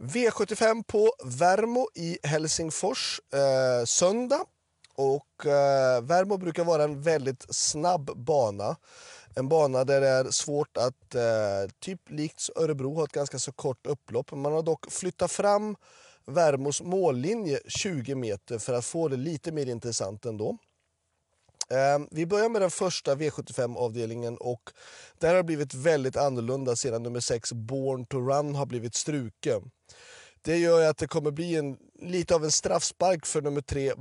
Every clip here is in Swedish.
V75 på Värmo i Helsingfors eh, söndag. Och eh, Värmo brukar vara en väldigt snabb bana. En bana där det är svårt att, eh, typ likt Örebro, ha ett ganska så kort upplopp. Man har dock flyttat fram Värmos mållinje 20 meter för att få det lite mer intressant ändå. Eh, vi börjar med den första V75-avdelningen och där har det blivit väldigt annorlunda sedan nummer 6 Born to Run har blivit struken. Det gör att det kommer bli en, lite av en straffspark för nummer 3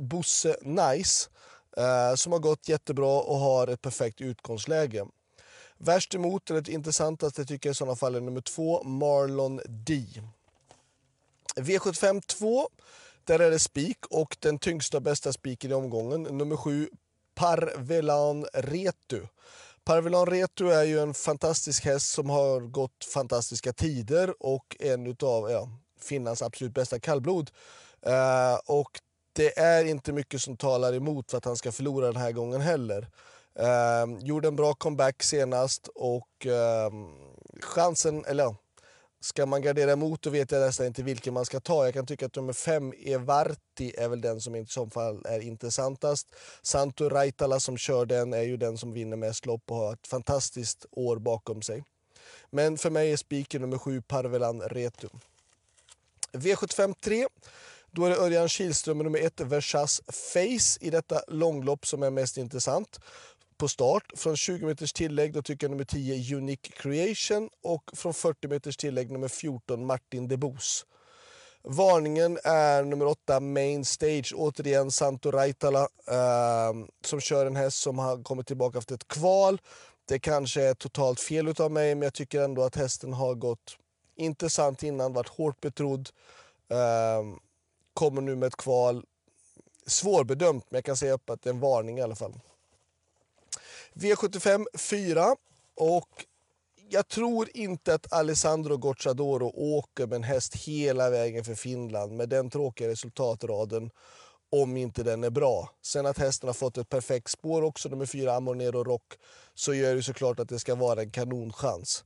Bosse Nice eh, som har gått jättebra och har ett perfekt utgångsläge. Värst emot, eller intressantaste tycker jag i sådana fall är nummer 2 Marlon D. V75 2 där är det spik och den tyngsta och bästa spiken i omgången, nummer sju, Parvelan Retu. Parvelan Retu är ju en fantastisk häst som har gått fantastiska tider och en av ja, Finlands absolut bästa kallblod. Uh, och det är inte mycket som talar emot för att han ska förlora den här gången heller. Uh, gjorde en bra comeback senast och uh, chansen, eller Ska man gardera emot då vet jag nästan inte vilken man ska ta. Jag kan tycka att nummer fem, Evarti, är väl den som i så fall är intressantast. Santo Raitala som kör den är ju den som vinner mest lopp och har ett fantastiskt år bakom sig. Men för mig är spiken nummer sju, Parvelan Retu. V75 3. Då är det Örjan Kihlström nummer ett, Versas Face i detta långlopp som är mest intressant på start. Från 20 meters tillägg då tycker jag nummer 10 Unique Creation och från 40 meters tillägg nummer 14 Martin Debos. Varningen är nummer 8 Main Stage, återigen Santo Raitala eh, som kör en häst som har kommit tillbaka efter ett kval. Det kanske är totalt fel av mig men jag tycker ändå att hästen har gått intressant innan, varit hårt betrodd. Eh, kommer nu med ett kval. Svårbedömt men jag kan säga upp att det är en varning i alla fall. V75 4 och jag tror inte att Alessandro Gocciadoro åker med en häst hela vägen för Finland med den tråkiga resultatraden om inte den är bra. Sen att hästen har fått ett perfekt spår också, nummer fyra Amornero Rock, så gör det såklart att det ska vara en kanonchans.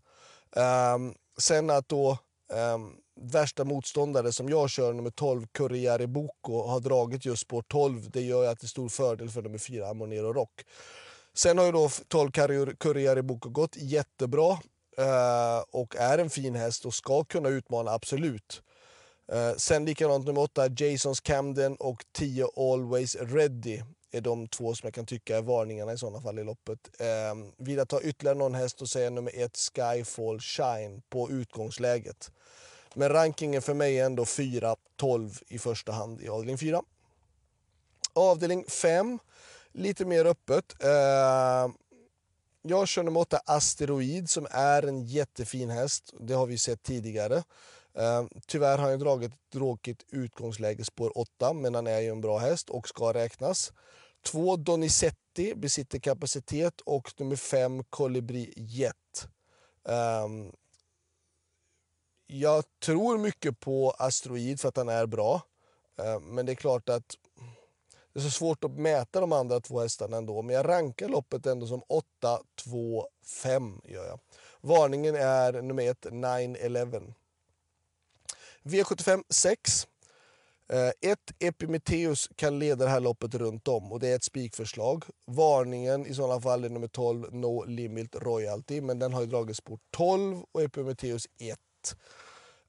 Um, sen att då um, värsta motståndare som jag kör, nummer 12 Curriere Boko, har dragit just spår 12, det gör att det är stor fördel för nummer fyra Amornero Rock. Sen har ju då 12 Courier Boko gått jättebra eh, och är en fin häst och ska kunna utmana absolut. Eh, sen likadant nummer 8 Jasons Camden och 10 Always Ready är de två som jag kan tycka är varningarna i sådana fall i loppet. Eh, vill jag ta ytterligare någon häst och säga nummer 1 Skyfall Shine på utgångsläget. Men rankingen för mig är ändå 4-12 i första hand i avdelning 4. Avdelning 5 lite mer öppet. Eh, jag kör nummer 8 Asteroid som är en jättefin häst. Det har vi sett tidigare. Eh, tyvärr har han dragit ett tråkigt utgångsläge spår 8 men han är ju en bra häst och ska räknas. 2 Donizetti besitter kapacitet och nummer 5 Colibri Jet. Um, jag tror mycket på Asteroid för att han är bra. Eh, men det är klart att det är så svårt att mäta de andra två hästarna ändå, men jag rankar loppet ändå som 8, 2, 5. Gör jag. Varningen är nummer 1, 9-11. V75 6. Ett Epimetheus kan leda det här loppet runt om och det är ett spikförslag. Varningen i sådana fall är nummer 12 No Limit Royalty men den har ju dragits på 12 och Epimetheus 1.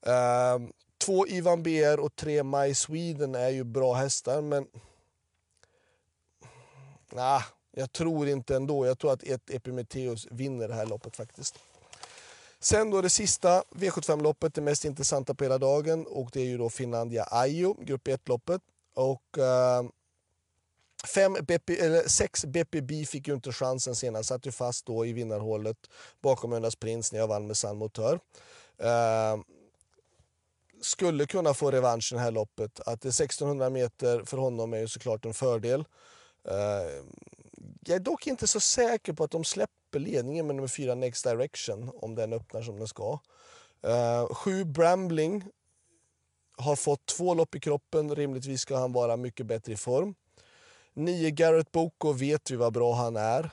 Uh, eh, två Ivan BR och tre My Sweden är ju bra hästar men nah, jag tror inte ändå. Jag tror att ett Epimetheus vinner det här loppet faktiskt. Sen då det sista V75-loppet, det mest intressanta på hela dagen och det är ju då Finlandia Ajo, grupp 1-loppet. Och eh, fem BP, eller sex BPB fick ju inte chansen senast, satt ju fast då i vinnarhålet bakom Önas Prins när jag vann med San Motör. Eh, skulle kunna få revansch i det här loppet. Att det är 1600 meter för honom är ju såklart en fördel. Eh, jag är dock inte så säker på att de släpper ledningen med nummer fyra Next Direction om den öppnar som den ska. Uh, sju Brambling har fått två lopp i kroppen. Rimligtvis ska han vara mycket bättre i form. Nio Garrett Boko vet vi vad bra han är.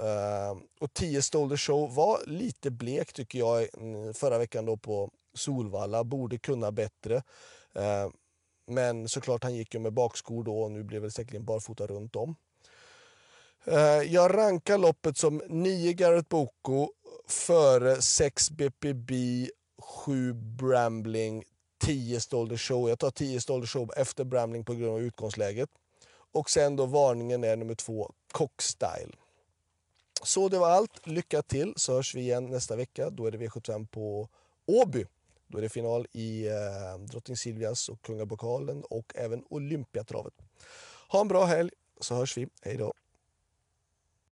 Uh, och 10 Stolder Show var lite blek tycker jag förra veckan då på Solvalla, borde kunna bättre. Uh, men såklart, han gick ju med bakskor då och nu blev det säkerligen barfota runt om. Eh, jag rankar loppet som 9 Garrett Boko före 6 BPB, 7 Brambling, 10 Stolder Show. Jag tar 10 Stolder Show efter Brambling på grund av utgångsläget. Och sen då varningen är nummer 2, Cockstyle. Så det var allt. Lycka till så hörs vi igen nästa vecka. Då är det V75 på Åby. Då är det final i eh, Drottning Silvias och Kungapokalen och även Olympiatravet. Ha en bra helg så hörs vi. Hej då!